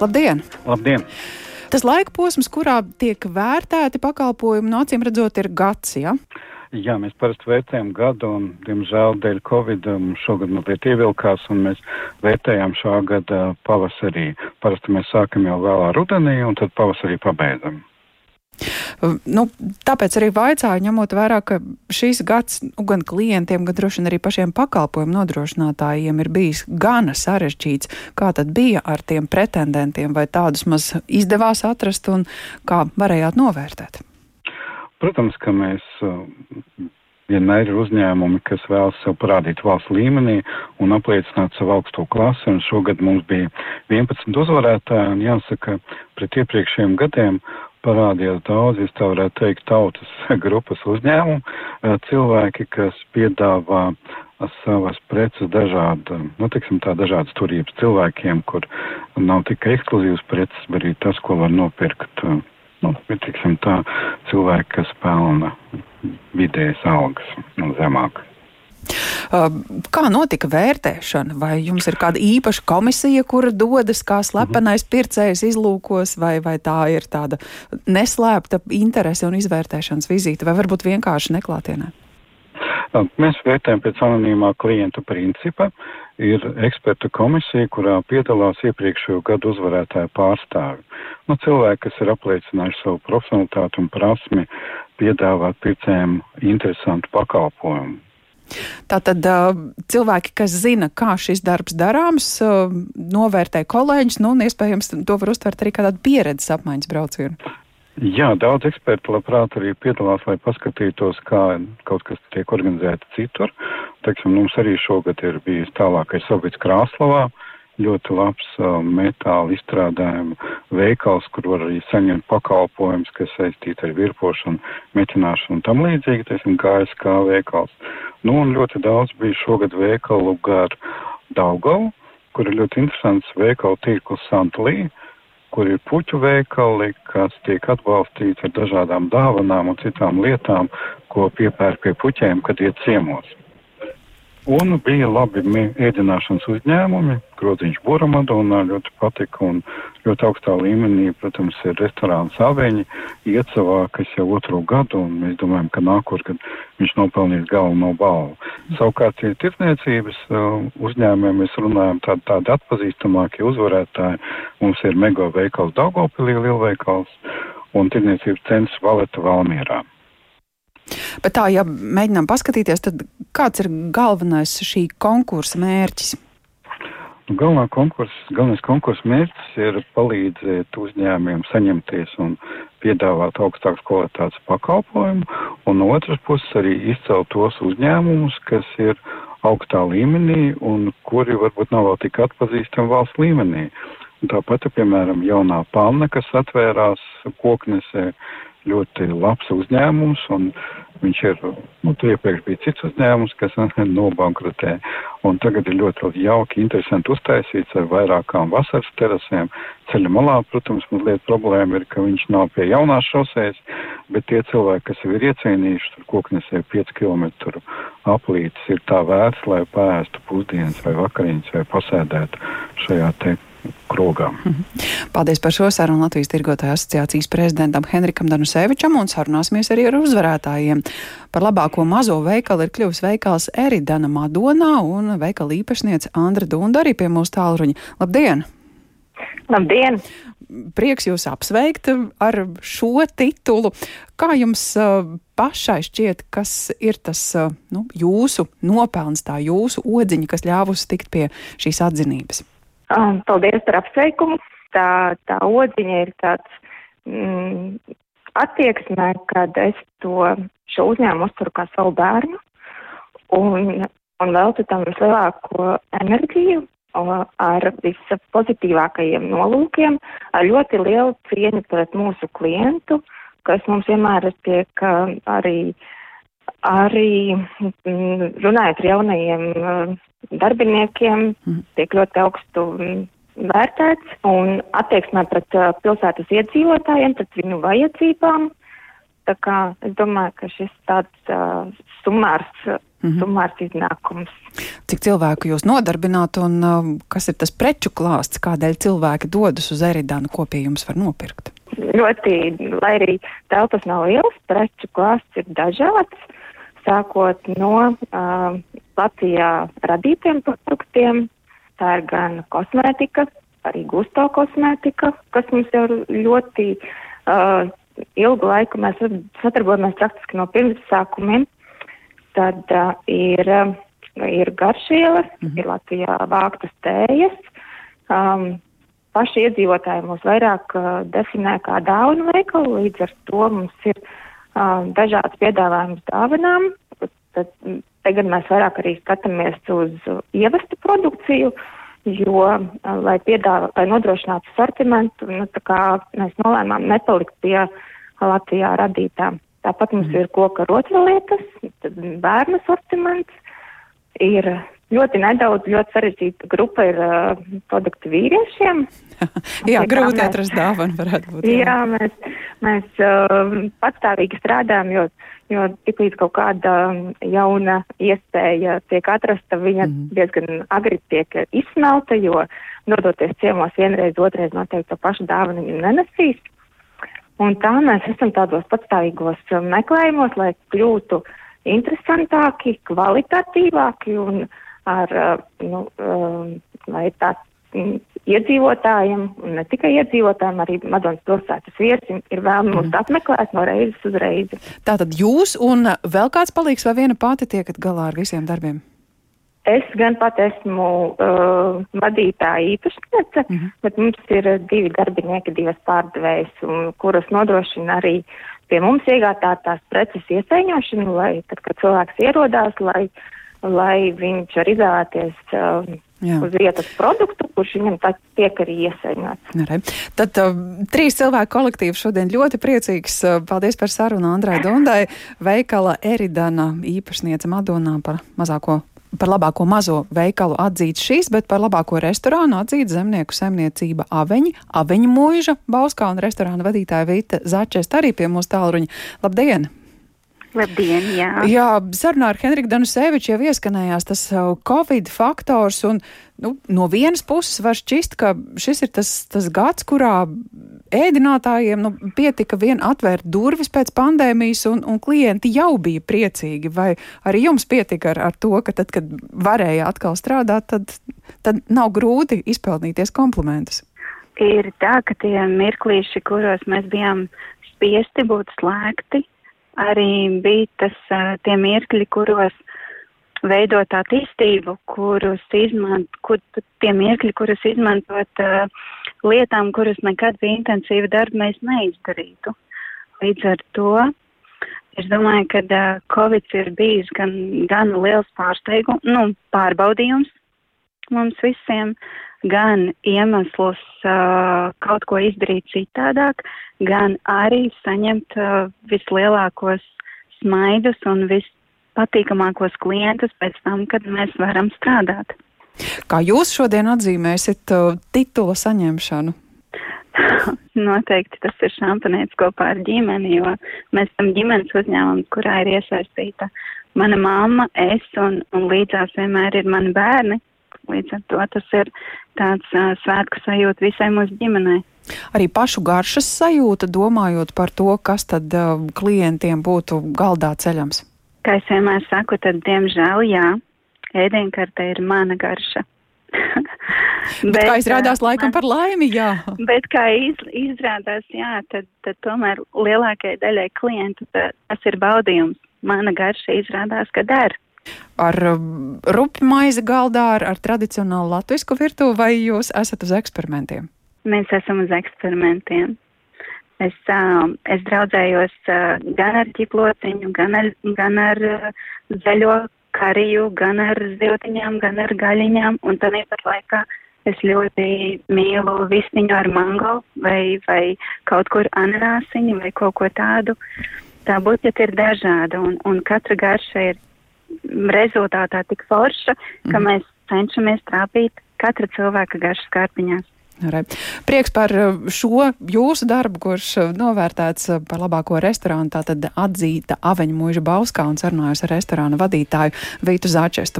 Labdien! Labdien! Tas laika posms, kurā tiek vērtēti pakalpojumi, no acīm redzot, ir gads. Ja? Jā, mēs parasti vērtējam gadu, un, diemžēl, dēļ Covid šogad mazliet ievilkās, un mēs vērtējam šā gada pavasarī. Parasti mēs sākam jau vēlā rudenī, un tad pavasarī pabeidzam. Nu, tāpēc arī vaicāju, ņemot vērā, ka šīs gads nu, gan klientiem, gan droši vien arī pašiem pakalpojumu nodrošinātājiem ir bijis gana sarežģīts. Kā tad bija ar tiem pretendentiem, vai tādus maz izdevās atrast un kā varējāt novērtēt? Protams, ka mēs vienmēr ir uzņēmumi, kas vēlas sev parādīt valsts līmenī un apliecināt savu augsto klasi, un šogad mums bija 11 uzvarētāji, un jāsaka, pret iepriekšējiem gadiem parādījās daudz, es tā varētu teikt, tautas grupas uzņēmumu, cilvēki, kas piedāvā savas preces dažādu, nu, tiksim tā, dažādas turības cilvēkiem, kur nav tikai ekskluzīvas preces, bet arī tas, ko var nopirkt, nu, tiksim tā, cilvēki, kas pelna vidējas algas un zemāk. Kā notika vērtēšana? Vai jums ir kāda īpaša komisija, kura dodas kā slepenais pircējs izlūkos, vai, vai tā ir tāda neslēpta interese un izvērtēšanas vizīte, vai varbūt vienkārši neklātienē? Mēs vērtējam pēc anonīmā klientu principa. Ir eksperta komisija, kurā piedalās iepriekšējo gadu uzvarētāju pārstāvi. Nu, cilvēki, kas ir apliecinājuši savu profesionalitāti un prasmi piedāvāt pircējiem interesantu pakalpojumu. Tātad cilvēki, kas zina, kā šis darbs darāms, novērtē kolēģis, nu, un iespējams to var uztvert arī kā tādu pieredzes apmaiņas braucienu. Jā, daudz ekspertu labprāt arī piedalās, lai paskatītos, kā kaut kas tiek organizēts citur. Teiksim, mums arī šogad ir bijis tālākais Sovjets Krāslavā, ļoti labs uh, metāla izstrādājuma veikals, kur var arī saņemt pakalpojums, kas saistīti ar virpošanu, metināšanu un tam līdzīgi, teiksim, GSK veikals. Nu, un ļoti daudz bija šogad veikalu gar Daugavu, kur ir ļoti interesants veikalu tīkls Santlī, kur ir puķu veikali, kas tiek atbalstīts ar dažādām dāvanām un citām lietām, ko piepērk pie puķiem, kad iet ciemos. Un bija labi ēdināšanas uzņēmumi, groziņš Buramadonā ļoti patika un ļoti augstā līmenī, protams, ir restorāns Aveņi, Iecavā, kas jau otro gadu, un mēs domājam, ka nākošgad viņš nopelnīs galveno balvu. Savukārt, ja tirdzniecības uh, uzņēmumiem mēs runājam tādi, tādi atpazīstamākie uzvarētāji, mums ir mega veikals Daugopilī lielveikals un tirdzniecības centrs Valeta Valmierā. Bet tā, ja mēģinām paskatīties, tad kāds ir galvenais šī konkursa mērķis? Nu, galvenā konkursa, galvenais konkursa mērķis ir palīdzēt uzņēmumiem saņemties un piedāvāt augstākas kvalitātes pakalpojumu, un no otras puses arī izcelt tos uzņēmumus, kas ir augstā līmenī un kuri varbūt nav vēl tik atpazīstami valsts līmenī. Tāpat, piemēram, jaunā palna, kas atvērās koknesē, ļoti labs uzņēmums, un viņš ir, nu, tur iepriekš bija cits uzņēmums, kas nobankrutē, un tagad ir ļoti jauki, interesanti uztaisīts ar vairākām vasaras terasēm. Ceļa malā, protams, mazliet problēma ir, ka viņš nav pie jaunās šosejas, bet tie cilvēki, kas jau ir iecienījuši tur koknesē 5 km aplītes, ir tā vērts, lai pēstu pusdienas vai vakariņas vai pasēdētu šajā te krogā. Mhm. Paldies par šo sarunu Latvijas tirgotāju asociācijas prezidentam Henrikam Danusevičam un sarunāsimies arī ar uzvarētājiem. Par labāko mazo veikalu ir kļuvis veikals Eridana Madonā un veikala īpašniece Andra Dunda arī pie mūsu tālruņa. Labdien! Labdien! Prieks jūs apsveikt ar šo titulu. Kā jums uh, pašai šķiet, kas ir tas uh, nu, jūsu nopelns, tā jūsu odziņa, kas ļāvusi tikt pie šīs atzinības? Um, paldies par apsveikumu. Tā, tā odziņa ir tāds mm, attieksmē, kad es to šo uzņēmumu uzturu kā savu bērnu un, un veltu tam vislielāko enerģiju ar vispozitīvākajiem nolūkiem, ar ļoti lielu cieņu pret mūsu klientu, kas mums vienmēr tiek arī, arī mm, runājot ar jaunajiem darbiniekiem mm. tiek ļoti augstu mm, vērtēts un attieksmē pret uh, pilsētas iedzīvotājiem, pret viņu vajadzībām Tā kā es domāju, ka šis tāds uh, sumārs, mm -hmm. sumārs iznākums. Cik cilvēku jūs nodarbināt un uh, kas ir tas preču klāsts, kādēļ cilvēki dodas uz Eridanu, ko pie jums var nopirkt? Ļoti, lai arī telpas nav liels, preču klāsts ir dažāds, sākot no uh, Latvijā radītiem produktiem. Tā ir gan kosmētika, arī gusto kosmētika, kas mums jau ļoti uh, ilgu laiku mēs sadarbojamies praktiski no pirmsākumiem. Tad uh, ir, uh, ir garšielas, mm -hmm. ir Latvijā vāktas tējas. Um, paši iedzīvotāji mūs vairāk uh, definē kā dāvanu veikalu, līdz ar to mums ir uh, dažāds piedāvājums dāvanām. Tad, tagad mēs vairāk arī skatāmies uz ievestu produkciju, jo, uh, lai, piedāvā, lai nodrošinātu sortimentu, nu, mēs nolēmām nepalikt pie Latvijā radītām. Tāpat mums mm. ir koka rotaļlietas, bērnu sortiments, ir ļoti nedaudz, ļoti sarežģīta grupa ir uh, produkti vīriešiem. jā, grūti mēs, atrast dāvanu varētu būt. Jā, jā mēs, mēs uh, patstāvīgi strādājam, jo, jo tiklīdz kaut kāda jauna iespēja tiek atrasta, viņa mm. diezgan agri tiek izsmelta, jo nodoties ciemos vienreiz, otrreiz noteikti to pašu dāvanu viņa nenesīs. Un tā mēs esam tādos patstāvīgos um, meklējumos, lai kļūtu interesantāki, kvalitatīvāki un ar, uh, nu, lai tā mm, iedzīvotājiem, un ne tikai iedzīvotājiem, arī Madonas pilsētas viesim ir vēl mūs mm. apmeklēt no reizes uz reizi. Tātad jūs un vēl kāds palīgs vai viena pati tiekat galā ar visiem darbiem? Es gan pat esmu uh, vadītāja īpašniece, mm -hmm. bet mums ir divi darbinieki, divas pārdevējas, kuras nodrošina arī pie mums iegādātās preces iesaiņošanu, lai tad, kad cilvēks ierodās, lai, lai viņš var izvēlēties uh, Jā. uz vietas produktu, kurš viņam tiek arī iesaņots. Nere. Tad uh, trīs cilvēku kolektīvs šodien ļoti priecīgs. Uh, paldies par sarunu Andrai Dundai, veikala Eridana īpašniece Madonā par mazāko par labāko mazo veikalu atzīts šīs, bet par labāko restorānu atzīts zemnieku saimniecība Aveņi, Aveņu mūža, Bauskā un restorāna vadītāja Vita Začēst arī pie mūsu tālruņa. Labdien! Labdien, jā. Jā, sarunā ar Henriku Danuseviču jau ieskanējās tas Covid faktors, un nu, no vienas puses var šķist, ka šis ir tas, tas gads, kurā ēdinātājiem nu, pietika vien atvērt durvis pēc pandēmijas, un, un klienti jau bija priecīgi. Vai arī jums pietika ar, ar to, ka tad, kad varēja atkal strādāt, tad, tad nav grūti izpelnīties komplimentus? Ir tā, ka tie mirklīši, kuros mēs bijām spiesti būt slēgti, arī bija tas tie mirkļi, kuros veidot attīstību, kurus izmant, kur, tie mirkļi, kurus izmantot uh, lietām, kuras nekad bija intensīva darba mēs neizdarītu. Līdz ar to es domāju, ka uh, Covid ir bijis gan, gan liels pārsteigums, nu, pārbaudījums mums visiem, gan iemesls uh, kaut ko izdarīt citādāk, gan arī saņemt uh, vislielākos smaidus un vispatīkamākos klientus pēc tam, kad mēs varam strādāt. Kā jūs šodien atzīmēsiet uh, titula saņemšanu? Noteikti tas ir šampanēts kopā ar ģimeni, jo mēs esam ģimenes uzņēmums, kurā ir iesaistīta mana mamma, es un, un līdzās vienmēr ir mani bērni. Līdz ar to tas ir tāds uh, svētku sajūta visai mūsu ģimenei. Arī pašu garšas sajūta, domājot par to, kas tad uh, klientiem būtu galdā ceļams. Kā es vienmēr saku, tad diemžēl jā, ēdienkartē ir mana garša. bet, bet kā izrādās laikam man, par laimi, jā. Bet kā iz, izrādās, jā, tad, tad tomēr lielākajai daļai klientu tas ir baudījums. Mana garša izrādās, ka der ar um, rupju maizi galdā, ar, ar tradicionālu latviešu virtuvi, vai jūs esat uz eksperimentiem? Mēs esam uz eksperimentiem. Es, uh, es draudzējos uh, gan ar ķiplociņu, gan ar, gan ar uh, zaļo kariju, gan ar ziltiņām, gan ar gaļiņām, un tad pat laikā es ļoti mīlu visniņu ar mango vai, vai kaut kur ananāsiņu vai kaut ko tādu. Tā buķeta ir dažāda, un, un katra garša ir rezultātā tik forša, ka mm. mēs cenšamies trāpīt katra cilvēka garšas kārpiņās. Re. Prieks par uh, šo jūsu darbu, kurš uh, novērtēts uh, par labāko restorānu, tātad atzīta Aveņa mūža Bauskā un sarunājos ar restorāna vadītāju Vītu Zāčestu.